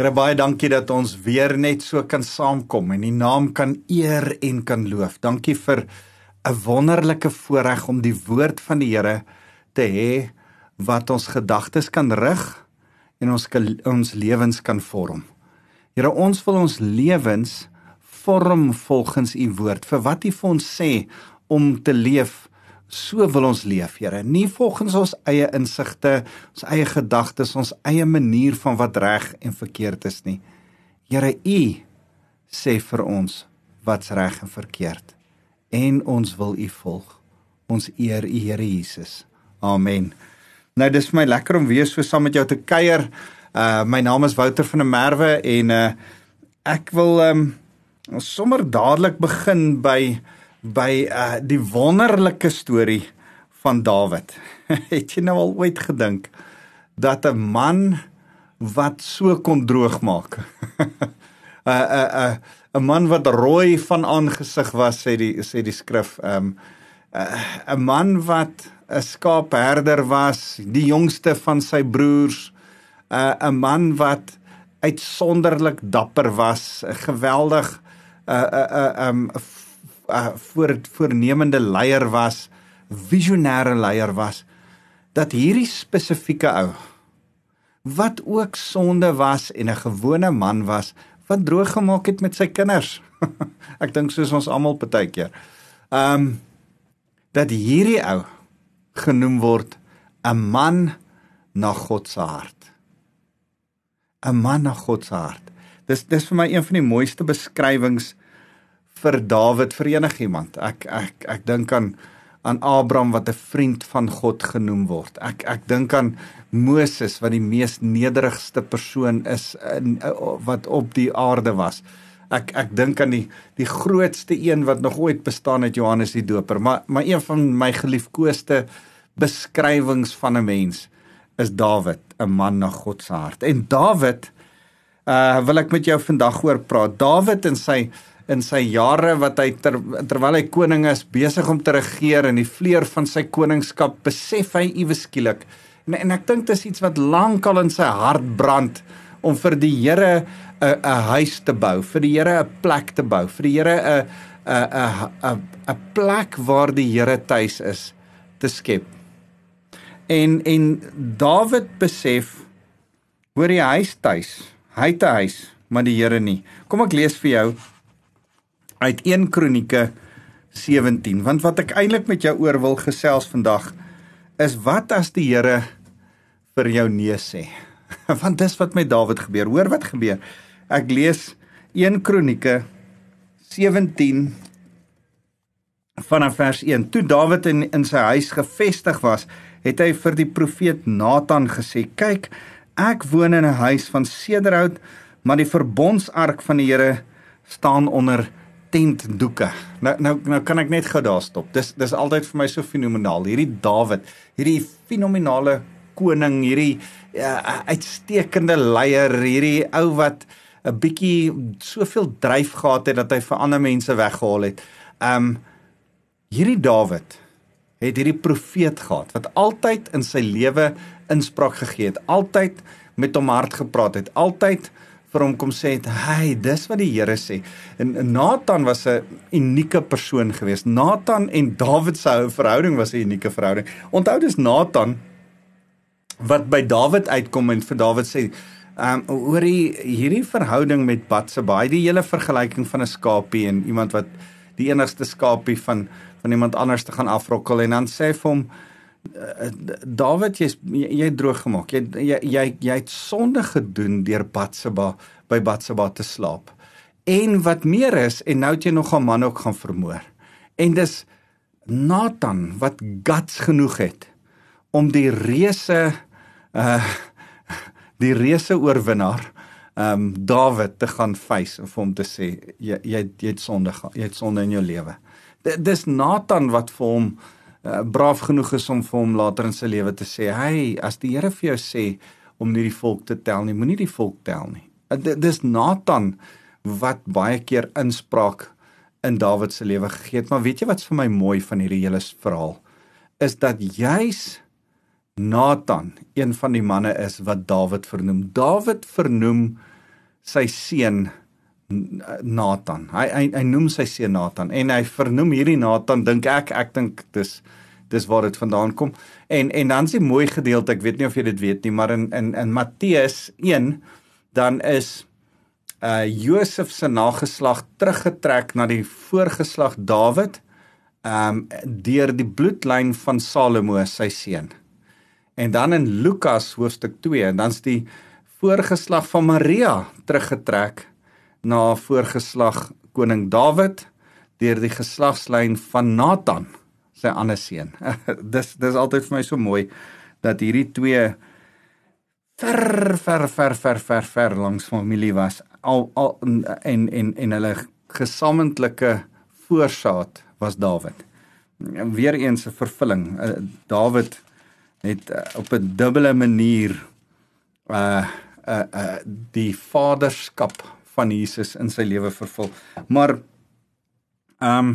Here baie dankie dat ons weer net so kan saamkom en die naam kan eer en kan loof. Dankie vir 'n wonderlike voorreg om die woord van die Here te hê wat ons gedagtes kan rig en ons ons lewens kan vorm. Here, ons wil ons lewens vorm volgens u woord. Vir wat u vir ons sê om te leef So wil ons leef, Here, nie volgens ons eie insigte, ons eie gedagtes, ons eie manier van wat reg en verkeerd is nie. Here, U sê vir ons wat's reg en verkeerd en ons wil U volg. Ons eer U, Here Jesus. Amen. Nou dis vir my lekker om weer so saam met jou te kuier. Uh my naam is Wouter van der Merwe en uh ek wil um sommer dadelik begin by by uh, die wonderlike storie van Dawid. Het jy nou al ooit gedink dat 'n man wat so kon droog maak? 'n 'n 'n man wat rooi van aangesig was sê die sê die skrif. Um 'n man wat 'n skaapherder was, die jongste van sy broers. 'n 'n man wat uitsonderlik dapper was, 'n geweldig 'n 'n 'n uh, voor voornemende leier was, visionêre leier was, dat hierdie spesifieke ou wat ook sonde was en 'n gewone man was wat droog gemaak het met sy kinders. Ek dink soos ons almal partykeer. Um dat hierdie ou genoem word 'n man na God se hart. 'n Man na God se hart. Dis dis vir my een van die mooiste beskrywings vir Dawid vir enigiemand. Ek ek ek dink aan aan Abraham wat 'n vriend van God genoem word. Ek ek dink aan Moses wat die mees nederigste persoon is in wat op die aarde was. Ek ek dink aan die die grootste een wat nog ooit bestaan het Johannes die Doper, maar maar een van my geliefkoeste beskrywings van 'n mens is Dawid, 'n man na God se hart. En Dawid uh wil ek met jou vandag oor praat. Dawid en sy in sy jare wat hy ter, terwyl hy koning is besig om te regeer in die vleur van sy koningskap besef hy iewes skielik en, en ek dink dit is iets wat lankal in sy hart brand om vir die Here 'n 'n huis te bou, vir die Here 'n plek te bou, vir die Here 'n 'n 'n 'n plek waar die Here tuis is te skep. En en Dawid besef hoor die huis tuis, hy te huis, maar die Here nie. Kom ek lees vir jou uit 1 Kronieke 17 want wat ek eintlik met jou oor wil gesels vandag is wat as die Here vir jou nee sê? Want dis wat met Dawid gebeur. Hoor wat gebeur. Ek lees 1 Kronieke 17 vanaf vers 1 toe Dawid in in sy huis gevestig was het hy vir die profeet Nathan gesê kyk ek woon in 'n huis van sederhout maar die verbondsark van die Here staan onder tentdoeke. Nou nou nou kan ek net gou daar stop. Dis dis altyd vir my so fenomenaal. Hierdie Dawid, hierdie fenominale koning, hierdie uh, uitstekende leier, hierdie ou wat 'n bietjie soveel dryf gehad het dat hy vir ander mense weggehaal het. Um hierdie Dawid het hierdie profeet gehad wat altyd in sy lewe inspraak gegee het, altyd met hom hart gepraat het, altyd vir hom kom sê het, "Hey, dis wat die Here sê." En Nathan was 'n unieke persoon geweest. Nathan en Dawid se verhouding was 'n unieke verhouding. Onthou dis Nathan wat by Dawid uitkom en vir Dawid sê, "Um oor die hierdie verhouding met Batsheba, die hele vergelyking van 'n skapie en iemand wat die enigste skapie van van iemand anders te gaan afrokkel en dan sê vir hom Dawid jy's jy het droog gemaak. Jy jy jy, jy het sonde gedoen deur Batseba by Batseba te slaap. En wat meer is en nou het jy nog 'n man ook gaan vermoor. En dis Nathan wat guts genoeg het om die reuse uh die reuse oorwinnaar um Dawid te gaan face vir hom te sê jy jy jy het sonde jy het sonde in jou lewe. Dis Nathan wat vir hom uh, braaf genoeg is om vir hom later in sy lewe te sê, "Hey, as die Here vir jou sê om nie die volk te tel nie, moenie die volk tel nie." Uh, dis Nathan wat baie keer inspraak in Dawid se lewe gegee het, maar weet jy wat's vir my mooi van hierdie hele verhaal? Is dat juis Nathan een van die manne is wat Dawid vernoem. Dawid vernoem sy seun Nathan. Hy hy hy noem sy seun Nathan en hy vernoem hierdie Nathan dink ek ek dink dis dis waar dit vandaan kom. En en dan is die mooi gedeelte, ek weet nie of jy dit weet nie, maar in in in Matteus 1 dan is uh Josef se nageslag teruggetrek na die voorgeslag Dawid um deur die bloedlyn van Salomo sy seun. En dan in Lukas hoofstuk 2 en dan's die voorgeslag van Maria teruggetrek na voorgeslag koning Dawid deur die geslagslyn van Nathan sy ander seun. dis dis altyd vir my so mooi dat hierdie twee ver ver ver ver ver ver langs familie was al al en en en hulle gesamentlike voorsaat was Dawid. Weereens 'n vervulling. Uh, Dawid het uh, op 'n dubbele manier uh uh uh die vaderskap van Jesus in sy lewe vervul. Maar ehm um,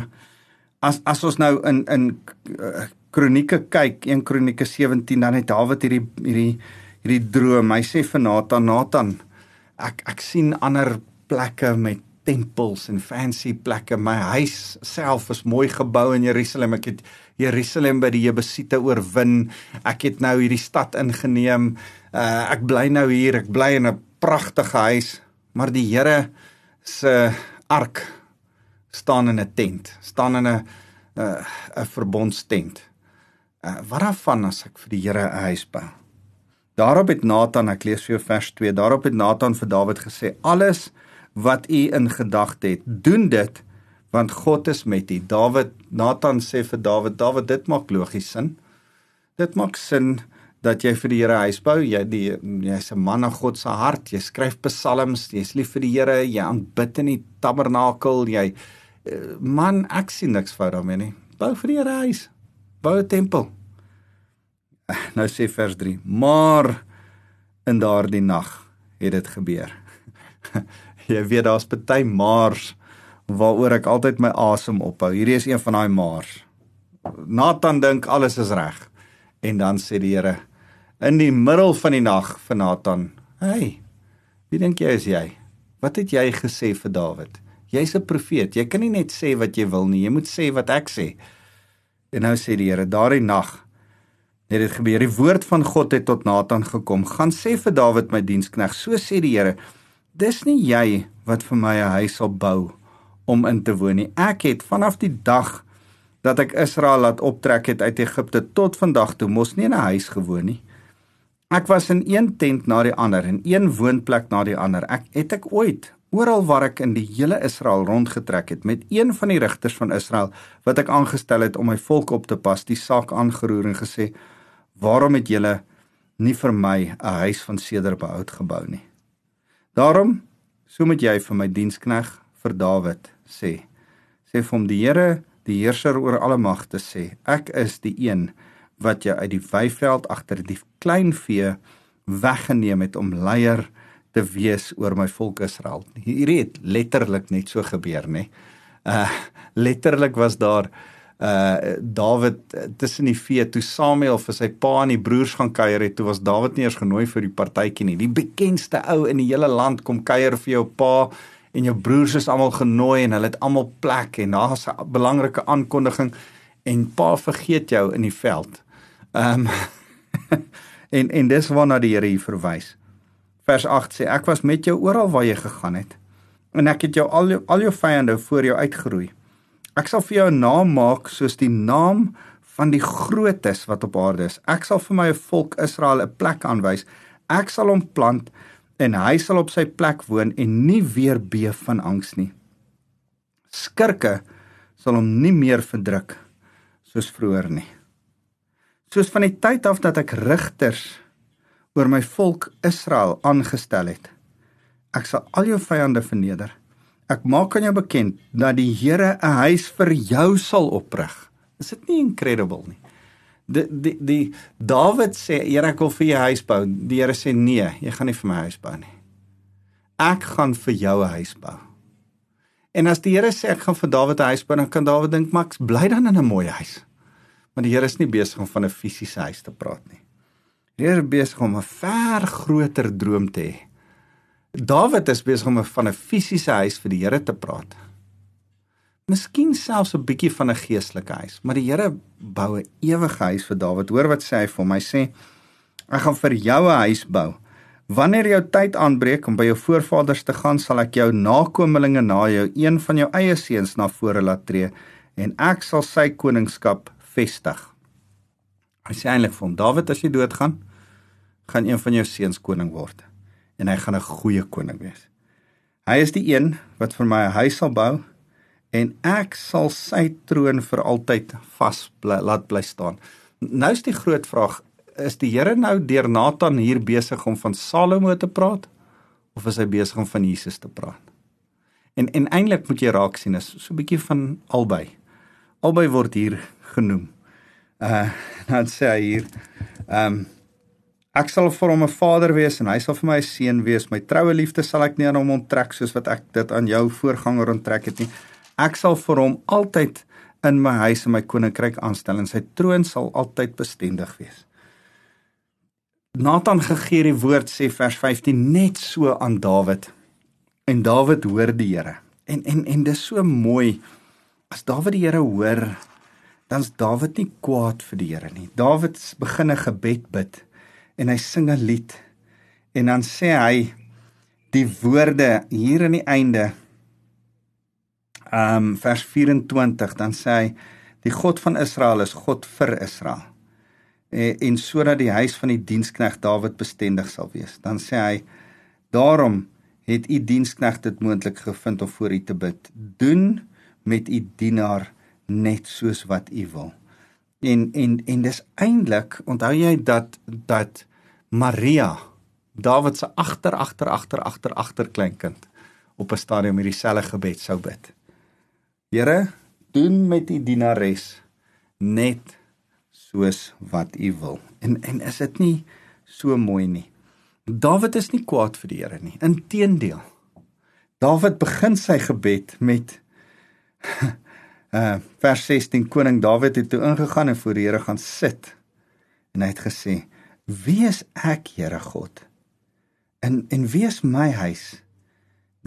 as as ons nou in in uh, kronieke kyk, 1 Kronieke 17 dan het Dawid hierdie hierdie hierdie droom. Hy sê vir Nathan, Nathan, ek ek sien ander plekke met tempels en fancy plekke. My huis self is mooi gebou in Jerusalem. Ek het Jerusalem by die Jebusiete oorwin. Ek het nou hierdie stad ingeneem. Uh, ek bly nou hier. Ek bly in 'n pragtige huis, maar die Here se ark staan in 'n tent, staan in 'n 'n uh, 'n verbondstent. Uh, wat daarvan as ek vir die Here 'n huis bou? Daarop het Nathan, ek lees vir jou vers 2, daarop het Nathan vir Dawid gesê: "Alles wat u in gedagte het, doen dit want God is met u." Dawid, Nathan sê vir Dawid: "Dawid, dit maak logies sin. Dit maak sin dat jy vir die Here huis bou. Jy die jy's 'n man na God se hart. Jy skryf psalms, jy's lief vir die Here, jy aanbid in die tabernakel, jy eh, man, ek sien niks fout daarmee nie. Bou vir die Here huis. Bou 'n tempel." Nou sê vers 3: Maar in daardie nag het dit gebeur. Jy weet daar's baie maars waaroor ek altyd my asem ophou. Hierdie is een van daai maars. Nathan dink alles is reg. En dan sê die Here in die middel van die nag vir Nathan: "Hey, wie dink jy is jy? Wat het jy gesê vir Dawid? Jy's 'n profeet. Jy kan nie net sê wat jy wil nie. Jy moet sê wat ek sê." En nou sê die Here: "Daardie nag het dit gebeur. Die woord van God het tot Nathan gekom. Gaan sê vir Dawid my dienskneg, so sê die Here: Dis nie jy wat vir my 'n huis sal bou om in te woon nie. Ek het vanaf die dag dat ek Israel laat optrek het uit Egipte tot vandag toe mos nie in 'n huis gewoon nie. Ek was in een tent na die ander en een woonplek na die ander. Ek het ek ooit oral waar ek in die hele Israel rondgetrek het met een van die rigters van Israel wat ek aangestel het om my volk op te pas, die saak aangeroer en gesê: waarom het julle nie vir my 'n huis van sederbehoud gebou nie? Daarom, so moet jy vir my dienskneg vir Dawid sê. Sê vir hom die Here, die heerser oor alle magte sê, ek is die een wat jou uit die weiveld agter die klein vee weggeneem het om leier te wees oor my volk Israel. Hierdie het letterlik net so gebeur, nê. Uh letterlik was daar uh Dawid tussen die vee toe Samuel vir sy pa en die broers gaan kuier het, toe was Dawid nie eens genooi vir die partytjie nie. Die bekendste ou in die hele land kom kuier vir jou pa en jou broers is almal genooi en hulle het almal plek en daar's 'n belangrike aankondiging en pa vergeet jou in die veld. Ehm um, en en dis waarna die Here hier verwys. Vers 8 sê ek was met jou oral waar jy gegaan het en ek het jou al jou, al jou vyande voor jou uitgeroei. Ek sal vir jou 'n naam maak soos die naam van die grootes wat op aarde is. Ek sal vir my volk Israel 'n plek aanwys. Ek sal hom plant en hy sal op sy plek woon en nie weer beef van angs nie. Skirke sal hom nie meer verdruk soos vroeër nie. Soos van die tyd af dat ek rigters oor my volk Israel aangestel het. Ek sal al jou vyande verneder. Ek maak aan jou bekend dat die Here 'n huis vir jou sal oprig. Is dit nie incredible nie? Die die die Dawid sê, "Here, ek wil vir jou huis bou." Die Here sê, "Nee, jy gaan nie vir my huis bou nie. Ek gaan vir jou 'n huis bou." En as die Here sê ek gaan vir Dawid 'n huis bou, dan kan Dawid dink, "Max, bly dan in 'n mooi huis." Maar die Here is nie besig om van 'n fisiese huis te praat nie. Die Here is besig om 'n ver groter droom te hê Dawid is besig om van 'n fisiese huis vir die Here te praat. Miskien selfs 'n bietjie van 'n geestelike huis, maar die Here bou 'n ewige huis vir Dawid. Hoor wat sê hy vir hom? Hy sê: "Ek gaan vir jou 'n huis bou." Wanneer jou tyd aanbreek om by jou voorvaders te gaan, sal ek jou nakommelinge na jou, een van jou eie seuns na vore laat tree en ek sal sy koningskap vestig. Hy sê eintlik vir hom: "Dawid, as jy doodgaan, gaan een van jou seuns koning word en hy gaan 'n goeie koning wees. Hy is die een wat vir my 'n huis sal bou en ek sal sy troon vir altyd vas bly, laat bly staan." Nou is die groot vraag, is die Here nou deur Nathan hier besig om van Salomo te praat of is hy besig om van Jesus te praat? En en eintlik moet jy raak sien is so 'n bietjie van albei. Albei word hier genoem. Uh dan sê hy hier ehm um, ek sal vir hom 'n vader wees en hy sal vir my 'n seun wees. My troue liefde sal ek nie aan hom onttrek soos wat ek dit aan jou voorganger onttrek het nie. Ek sal vir hom altyd in my huis en my koninkryk aanstel en sy troon sal altyd bestendig wees. Nathan gegee die woord sê vers 15 net so aan Dawid. En Dawid hoor die Here. En en en dis so mooi as Dawid die Here hoor, dan's Dawid nie kwaad vir die Here nie. Dawid begin 'n gebed bid en hy sing 'n lied. En dan sê hy die woorde hier aan die einde. Um, vers 24 dan sê hy die God van Israel is God vir Israel en, en sodat die huis van die dienskneg Dawid bestendig sal wees. Dan sê hy: "Daarom het u dienskneg dit moontlik gevind om voor u te bid. Doen met u dienaar net soos wat u wil." En en en dis eintlik, onthou jy dat dat Maria Dawid se agter agter agter agter agter kleinkind op 'n stadium hierdie selfe gebed sou bid. Here, doen met u dienares net soos wat u wil. En en is dit nie so mooi nie? Dawid is nie kwaad vir die Here nie. Inteendeel. Dawid begin sy gebed met uh vers 16 koning Dawid het toe ingegaan en voor die Here gaan sit. En hy het gesê: "Wie is ek, Here God? En en wie is my huis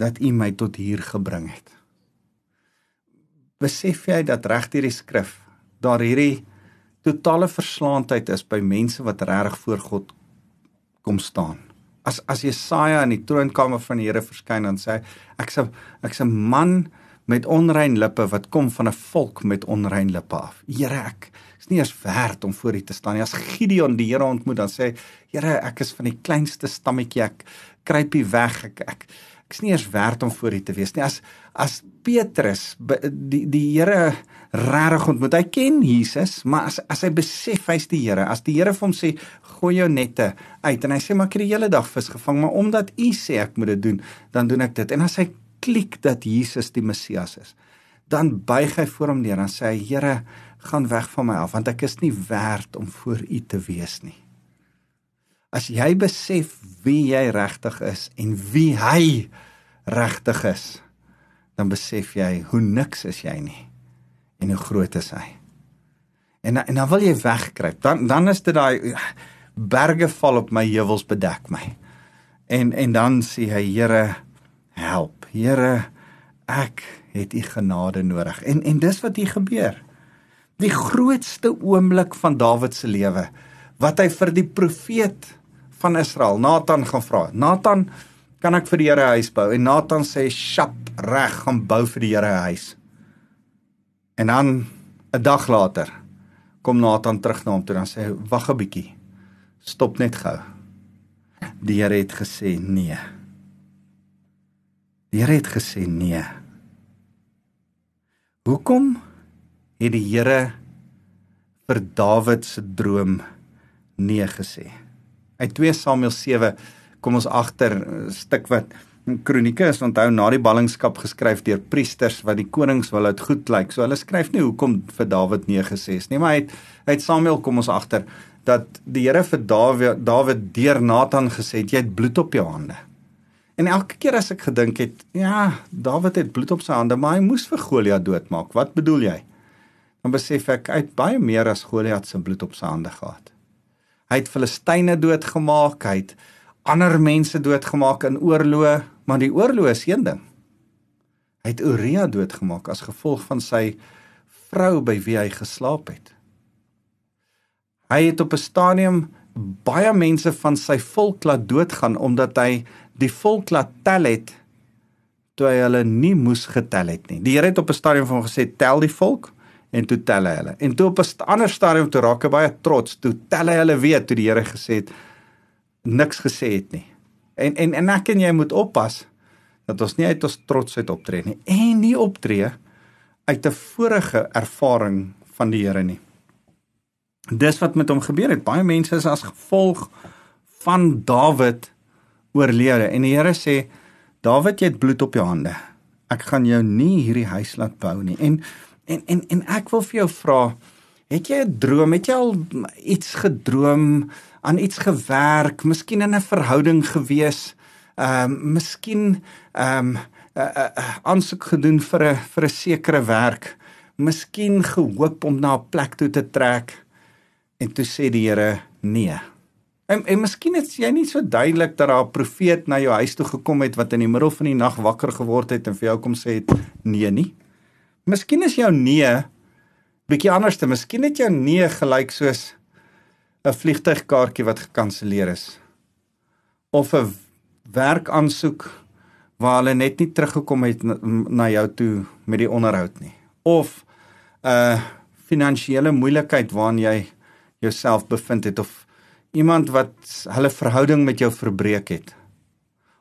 dat U my tot hier gebring het?" Besef jy dat reg hierdie skrif daar hierdie totale verslaandheid is by mense wat regtig voor God kom staan. As as Jesaja in die troonkamer van die Here verskyn en sê ek's 'n ek's 'n man met onrein lippe wat kom van 'n volk met onrein lippe af. Here ek is nie eens werd om voor U te staan nie. As Gideon die Here ontmoet dan sê Here ek is van die kleinste stammetjie ek kruip hier weg ek ek ek's nie eens werd om voor U te wees nie. As as Petrus die die Here regtig ontmoet. Hy ken Jesus, maar as as hy besef hy's die Here, as die Here vir hom sê gooi jou nette uit en hy sê maar ek het die hele dag vis gevang, maar omdat U sê ek moet dit doen, dan doen ek dit. En as hy klik dat Jesus die Messias is, dan buig hy voor hom neer en sê hy Here, gaan weg van my af want ek is nie werd om voor U te wees nie. As jy besef wie jy regtig is en wie hy regtig is, dan besef jy hoe niks is jy nie en hoe groot is hy. En en dan wil jy wegkruip. Dan dan is dit daai berge val op my heuwels bedek my. En en dan sê hy Here help. Here ek het u genade nodig. En en dis wat hier gebeur. Die grootste oomblik van Dawid se lewe wat hy vir die profeet van Israel Nathan gaan vra. Nathan, kan ek vir die Here 'n huis bou? En Nathan sê, "Sjap, reg, gaan bou vir die Here 'n huis." En dan 'n dag later kom Nathan terug na hom toe en sê wag 'n bietjie. Stop net gou. Die Here het gesê nee. Die Here het gesê nee. Hoekom het die Here vir Dawid se droom nee gesê? Uit 2 Samuel 7 kom ons agter 'n stuk wat kronieke is onthou na die ballingskap geskryf deur priesters wat die konings wil dit goed lyk. So hulle skryf nie hoekom vir Dawid nee gesê het nie, maar hy het hy het Samuel kom ons agter dat die Here vir Dawid Dawid deur Nathan gesê het jy het bloed op jou hande. En elke keer as ek gedink het, ja, Dawid het bloed op sy hande, maar hy moes vir Goliat doodmaak. Wat bedoel jy? Dan besef ek het baie meer as Goliat se bloed op sy hande gehad. Hy het Filistyne doodgemaak, hy het ander mense doodgemaak in oorloë, maar die oorloë is een ding. Hy het Uria doodgemaak as gevolg van sy vrou by wie hy geslaap het. Hy het op 'n stadium baie mense van sy volk laat doodgaan omdat hy die volk laat tel het toe hy hulle nie moes getel het nie. Die Here het op 'n stadium van gesê tel die volk en toe tel hy hulle. En toe op 'n ander stadium toe raak hy baie trots, toe tel hy hulle weer toe die Here gesê het niks gesê het nie. En en en ek en jy moet oppas dat ons nie uit ons trots uit optree nie en nie optree uit 'n vorige ervaring van die Here nie. Dis wat met hom gebeur het. Baie mense is as gevolg van Dawid oorlede en die Here sê Dawid, jy het bloed op jou hande. Ek gaan jou nie hierdie huis laat bou nie. En en en en ek wil vir jou vra, het jy 'n droom? Het jy al iets gedroom? aan iets gewerk, miskien in 'n verhouding gewees, ehm um, miskien ehm um, 'n uh, uh, uh, aansoek gedoen vir 'n vir 'n sekere werk, miskien gehoop om na 'n plek toe te trek en toe sê die Here nee. En en miskien het jy nie so duidelik dat daar 'n profeet na jou huis toe gekom het wat in die middel van die nag wakker geword het en vir jou kom sê het nee nie. Miskien is jou nee bietjie anderste. Miskien het jou nee gelyk soos 'n vliegtuigkaartjie wat gekanselleer is of 'n werkaansoek waar hulle net nie teruggekom het na, na jou toe met die onderhoud nie of 'n finansiële moeilikheid waarin jy jouself bevind het of iemand wat hulle verhouding met jou verbreek het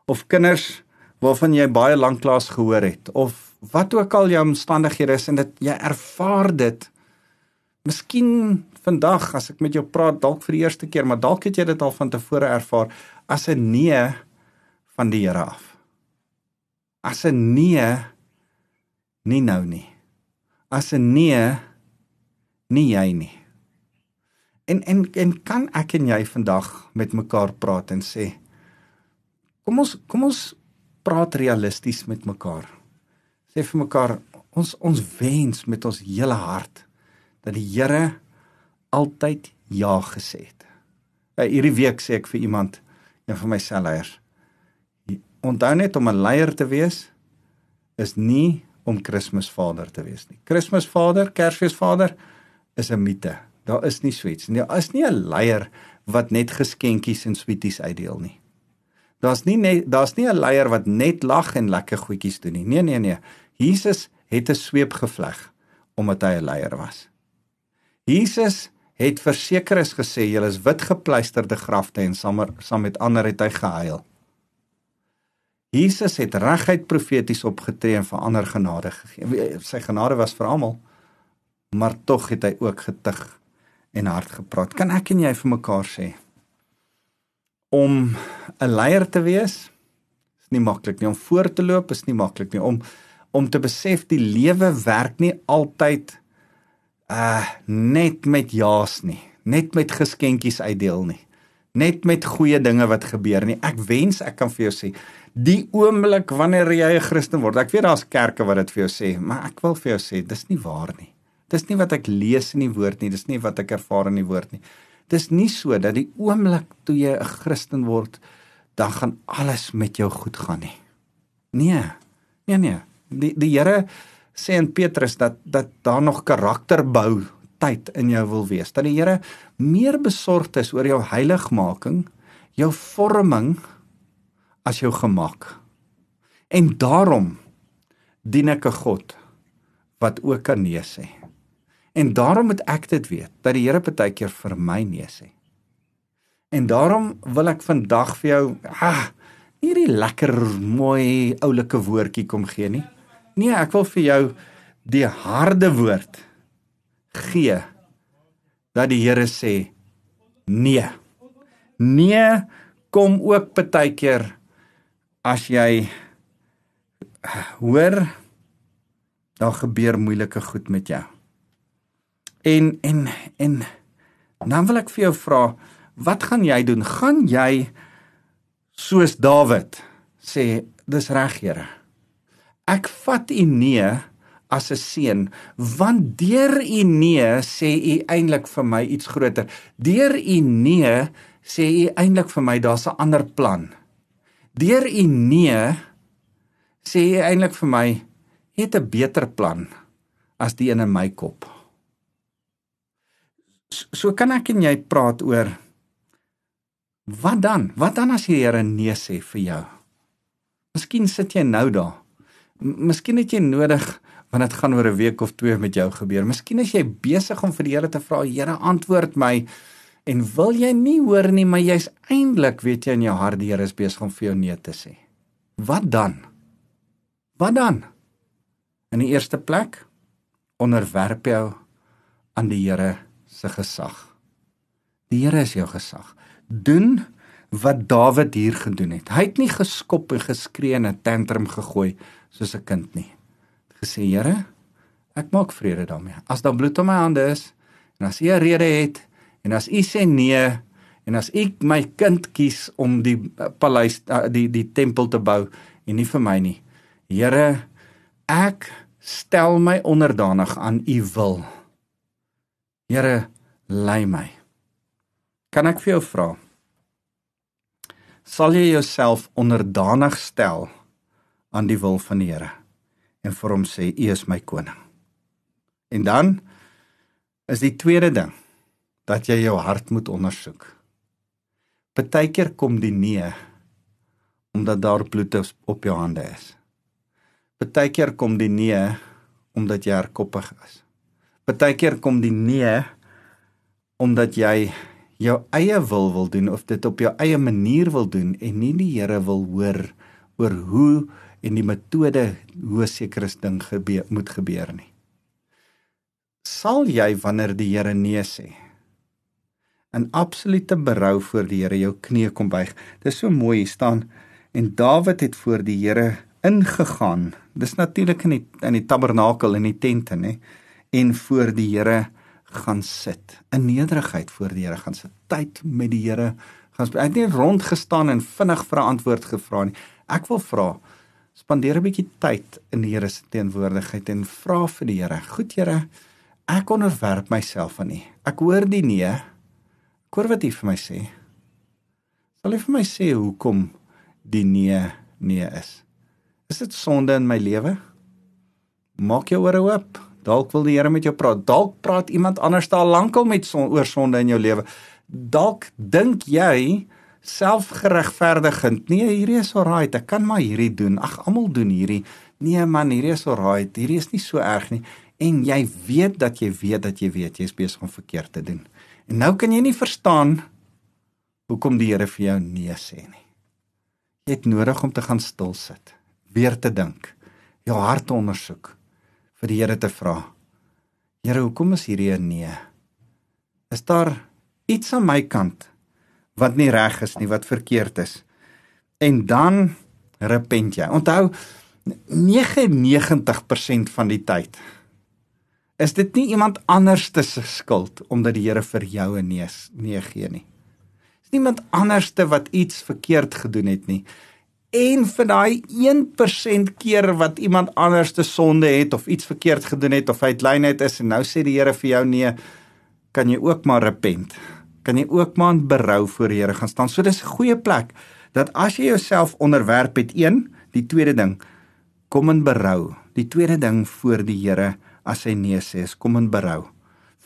of kinders waarvan jy baie lank lank gehoor het of wat ook al jou omstandighede is en dit jy ervaar dit Miskien vandag as ek met jou praat dalk vir die eerste keer, maar dalk het jy dit al van tevore ervaar as 'n nee van die Here af. As 'n nee nie nou nie. As 'n nee nie jy nie. En en en kan ek en jy vandag met mekaar praat en sê kom ons kom ons praat realisties met mekaar. Sê vir mekaar ons ons wens met ons hele hart dat die Here altyd ja gesê het. Uh, hierdie week sê ek vir iemand, een van my selleiers, onthou net om 'n leier te wees is nie om Kersvader te wees nie. Kersvader, Kersfeesvader is 'n mite. Daar is nie suits nie. Daar is nie 'n leier wat net geskenkies en sweeties uitdeel nie. Daar's nie net daar's nie 'n leier wat net lag en lekker goedjies doen nie. Nee nee nee. Jesus het 'n sweep gevleg omdat hy 'n leier was. Jesus het verseker is gesê julle is wit gepleisterde grafte en saam saam met ander het hy gehuil. Jesus het reguit profeties opgetree en vir ander genade gegee. Sy genade was vir almal, maar tog het hy ook getuig en hard gepraat. Kan ek en jy vir mekaar sê om 'n leier te wees is nie maklik nie. Om voor te loop is nie maklik nie. Om om te besef die lewe werk nie altyd uh net met ja's nie, net met geskenkies uitdeel nie. Net met goeie dinge wat gebeur nie. Ek wens ek kan vir jou sê die oomblik wanneer jy 'n Christen word. Ek weet daar's kerke wat dit vir jou sê, maar ek wil vir jou sê dis nie waar nie. Dis nie wat ek lees in die woord nie, dis nie wat ek ervaar in die woord nie. Dis nie so dat die oomblik toe jy 'n Christen word, dan gaan alles met jou goed gaan nie. Nee. Nee nee. Die die Here sê in Petrus dat dat daar nog karakterbou tyd in jou wil wees. Dat die Here meer besorgd is oor jou heiligmaking, jou vorming as jou gemaak. En daarom dien ek 'n God wat ook kan nee sê. En daarom moet ek dit weet dat die Here baie keer vir my nee sê. En daarom wil ek vandag vir jou ah hierdie lekker mooi oulike woordjie kom gee nie. Nee, ek wil vir jou die harde woord gee dat die Here sê nee. Nee kom ook baie keer as jy hoor daar gebeur moeilike goed met jou. En en en dan wil ek vir jou vra, wat gaan jy doen? Gaan jy soos Dawid sê, dis reg, Here? Ek vat u nee as 'n seun, want deur u nee sê u eintlik vir my iets groter. Deur u nee sê u eintlik vir my daar's 'n ander plan. Deur u nee sê u eintlik vir my het 'n beter plan as die een in my kop. So kan ek en jy praat oor wat dan? Wat dan as die Here nee sê vir jou? Miskien sit jy nou daar. Miskien het jy nodig want dit gaan oor 'n week of twee met jou gebeur. Miskien is jy besig om vir die Here te vra, Here, antwoord my. En wil jy nie hoor nie, maar jy's eintlik weet jy in jou hart die Here is besig om vir jou nee te sê. Wat dan? Wat dan? In die eerste plek onderwerp jou aan die Here se gesag. Die Here is jou gesag. Doen wat Dawid hier gedoen het. Hy het nie geskop en geskree en 'n tantrum gegooi soos 'n kind nie. Hy het gesê, Here, ek maak vrede daarmee. As daar bloed op my hande is en as U 'n rede het en as U sê nee en as ek my kind kies om die paleis die die tempel te bou en nie vir my nie. Here, ek stel my onderdanig aan U wil. Here, lei my. Kan ek vir jou vra? Sal jy jouself onderdanig stel aan die wil van die Here en vir hom sê U is my koning? En dan is die tweede ding dat jy jou hart moet ondersoek. Partykeer kom die nee omdat daar bloed op jou hande is. Partykeer kom die nee omdat jy hardkoppig is. Partykeer kom die nee omdat jy jou eie wil wil doen of dit op jou eie manier wil doen en nie die Here wil hoor oor hoe en die metode hoe sekere ding gebeur moet gebeur nie. Sal jy wanneer die Here nee sê in absolute berou voor die Here jou knie kom buig. Dis so mooi staan en Dawid het voor die Here ingegaan. Dis natuurlik in die in die tabernakel in die tente nê en voor die Here gaan sit. In nederigheid voor die Here gaan sit. Tyd met die Here gaan hy het nie rond gestaan en vinnig vir 'n antwoord gevra nie. Ek wil vra spandeer 'n bietjie tyd in die Here se teenwoordigheid en vra vir die Here goed Here ek onderwerp myself aan U. Ek hoor die nee. Ek hoor wat U vir my sê. Sal U vir my sê hoekom die nee nee is? Is dit sonde in my lewe? Maak jou ore oop Dalk wil die Here met jou praat. Dalk praat iemand anders daar lankal met son, oor sonde in jou lewe. Dalk dink jy selfgeregverdigend, nee, hierdie is alright, ek kan maar hierdie doen. Ag, almal doen hierdie. Nee man, hierdie is alright. Hierdie is nie so erg nie. En jy weet dat jy weet dat jy weet jy is besig om verkeerd te doen. En nou kan jy nie verstaan hoekom die Here vir jou nee sê nie. Jy het nodig om te gaan stil sit, weer te dink, jou hart te ondersoek vir die Here te vra. Here, hoekom is hierdie 'n nee? Is daar iets aan my kant wat nie reg is nie, wat verkeerd is? En dan repent jy. Onthou 99% van die tyd is dit nie iemand anders se skuld omdat die Here vir jou 'n nee nee gee nie. Dis niemand anders wat iets verkeerd gedoen het nie en vir daai 1% keer wat iemand anders te sonde het of iets verkeerd gedoen het of hy kleinheid is en nou sê die Here vir jou nee, kan jy ook maar repent. Kan jy ook maar in berou voor die Here gaan staan. So dis 'n goeie plek dat as jy jouself onderwerp het een, die tweede ding, kom in berou. Die tweede ding voor die Here as hy nee sê, is kom in berou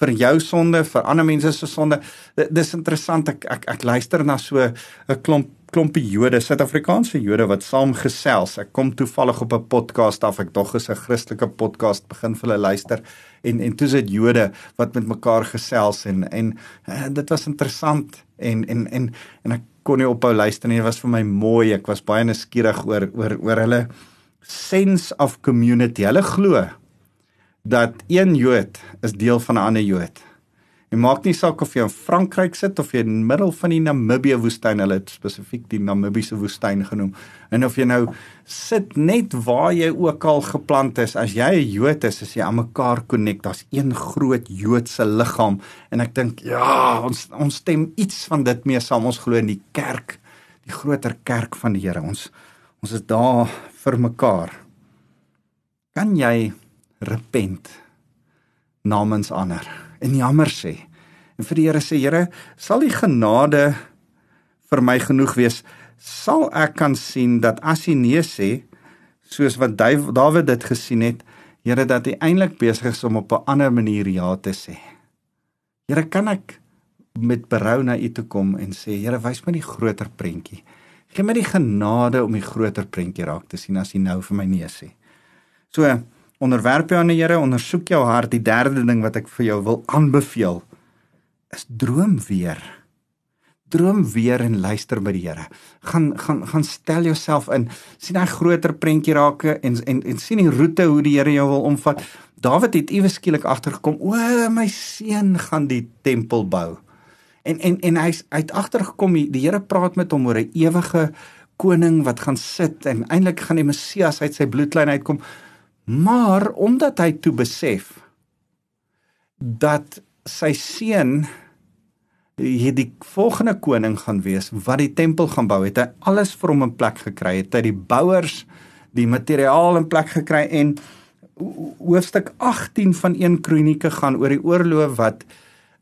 vir jou sonde, vir ander mense se sonde. Dis interessant ek ek, ek luister na so 'n klomp klompie Jode, Suid-Afrikaanse Jode wat saam gesels. Ek kom toevallig op 'n podcast af. Ek dog is 'n Christelike podcast begin vir hulle luister en en toe sit Jode wat met mekaar gesels en en uh, dit was interessant en en en en ek kon nie ophou luister nie. Dit was vir my mooi. Ek was baie nuuskierig oor oor oor hulle sense of community. Hulle glo dat een Jood is deel van 'n ander Jood. En maak nie saak of jy in Frankryk sit of jy in die middel van die Namibië woestyn, hulle het spesifiek die Namibiese woestyn genoem. En of jy nou sit net waar jy ook al geplant is, as jy 'n Jood is, is jy aan mekaar connect. Daar's een groot Joodse liggaam en ek dink ja, ons ons stem iets van dit mee saam. Ons glo in die kerk, die groter kerk van die Here. Ons ons is daar vir mekaar. Kan jy repent namens ander en jammer sê. En vir die Here sê Here, sal U genade vir my genoeg wees? Sal ek kan sien dat as U nee sê, soos wat Dawid dit gesien het, Here dat hy eintlik besig is om op 'n ander manier ja te sê. Here, kan ek met berou na U toe kom en sê, Here, wys my die groter prentjie. Gee my die genade om die groter prentjie raak te sien as U nou vir my nee sê. So, onderwerp jou aan die Here, ondersoek jou hart. Die derde ding wat ek vir jou wil aanbeveel is droom weer droom weer en luister by die Here. Gaan gaan gaan stel jouself in. sien hy groter prentjie raak en en en sien die roete hoe die Here jou wil omvat. Dawid het iewes skielik agtergekom, o my seun gaan die tempel bou. En en en hy's uit agtergekom die, die Here praat met hom oor 'n ewige koning wat gaan sit en eintlik gaan die Messias uit sy bloedlyn uitkom. Maar omdat hy toe besef dat sy seun hier die volgende koning gaan wees wat die tempel gaan bou het hy alles vir hom in plek gekry. Het hy die bouers die materiaal in plek gekry en hoofstuk 18 van 1 kronieke gaan oor die oorlog wat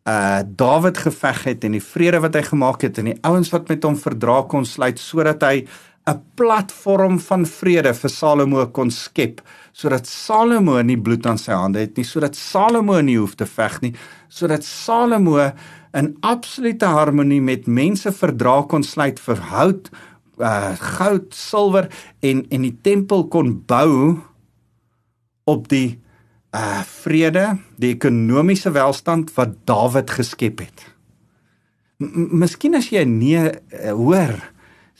uh Dawid geveg het en die vrede wat hy gemaak het en die ouens wat met hom verdra kon sluit sodat hy 'n platform van vrede vir Salomo kon skep sodat Salomo nie bloed aan sy hande het nie sodat Salomo nie hoef te veg nie sodat Salomo in absolute harmonie met mense verdra kon sluit vir hout, uh goud, silwer en en die tempel kon bou op die uh vrede, die ekonomiese welstand wat Dawid geskep het. M Miskien as jy nee uh, hoor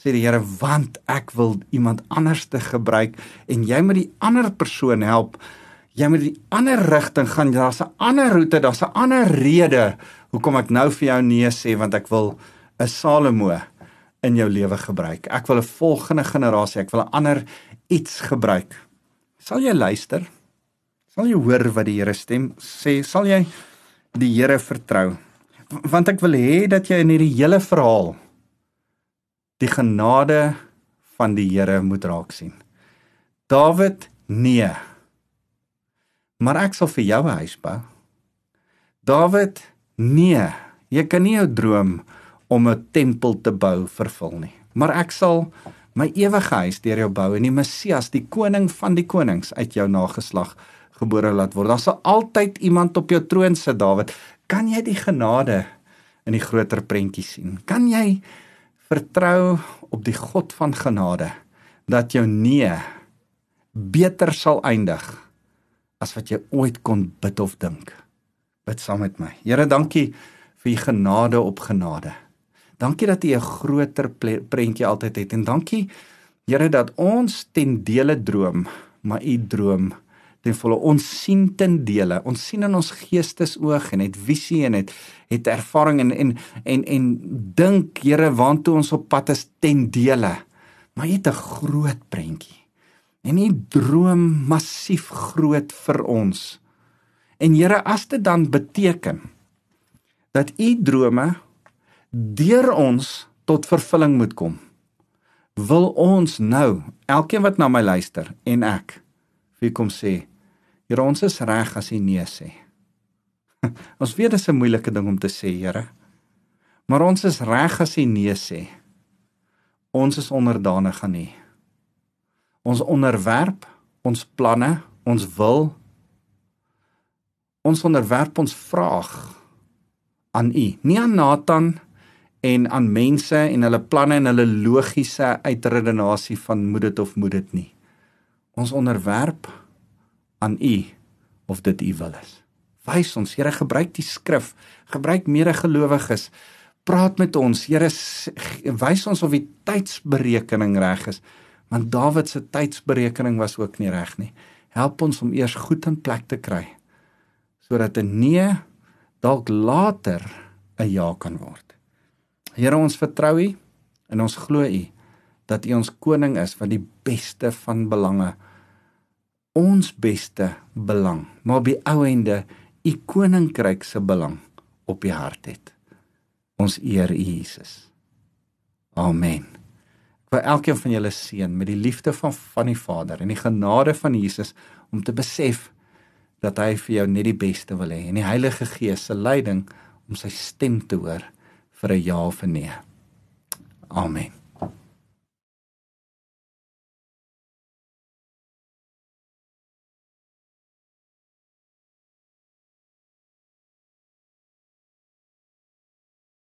sê die Here want ek wil iemand anders te gebruik en jy moet die ander persoon help jy moet die ander rigting gaan daar's 'n ander roete daar's 'n ander rede hoekom ek nou vir jou nee sê want ek wil 'n Salomo in jou lewe gebruik. Ek wil 'n volgende generasie, ek wil 'n ander iets gebruik. Sal jy luister? Sal jy hoor wat die Here stem sê? Sal jy die Here vertrou? Want ek wil hê dat jy in hierdie hele verhaal die genade van die Here moet raak sien. Dawid nee. Maar ek sal vir jou 'n huis bou. Dawid Nee, jy kan nie jou droom om 'n tempel te bou vervul nie. Maar ek sal my ewige huis deur jou bou en die Messias, die koning van die konings uit jou nageslag gebore laat word. Daar sal altyd iemand op jou troon sit, Dawid. Kan jy die genade in die groter prentjie sien? Kan jy vertrou op die God van genade dat jou nee beter sal eindig as wat jy ooit kon bid of dink? Bid saam met my. Here, dankie vir u genade op genade. Dankie dat u 'n groter prentjie altyd het en dankie Here dat ons ten dele droom, maar u droom ten volle ons sien ten dele. Ons sien in ons geestesoog en het visie en het het ervaring en en en en dink Here waantoe ons op pad is ten dele. Maar jy het 'n groot prentjie. En u droom massief groot vir ons. En Here, as dit dan beteken dat u drome deur ons tot vervulling moet kom, wil ons nou, elkeen wat na my luister en ek, vir kom sê, Here, ons is reg as u nee sê. ons weet dit is 'n moeilike ding om te sê, Here. Maar ons is reg as u nee sê. Ons is onderdanig aan u. Ons onderwerp ons planne, ons wil ons onderwerp ons vraag aan U, nie aan Nathan en aan mense en hulle planne en hulle logiese uitredenasie van moet dit of moet dit nie. Ons onderwerp aan U of dit U wil is. Wys ons, Here, gebruik die skrif, gebruik medegelowiges. Praat met ons, Here, wys ons of die tydsberekening reg is, want Dawid se tydsberekening was ook nie reg nie. Help ons om eers goed in plek te kry sodat 'n nee dalk later 'n ja kan word. Here ons vertrou U en ons glo U dat U ons koning is wat die beste van belange ons beste belang, maar op die ou ende U koninkryk se belang op die hart het. Ons eer U Jesus. Amen. Ek wil elkeen van julle seën met die liefde van van die Vader en die genade van Jesus om te besef dat hy vir jou net die beste wil hê en die Heilige Gees se leiding om sy stem te hoor vir 'n ja of 'n nee. Amen.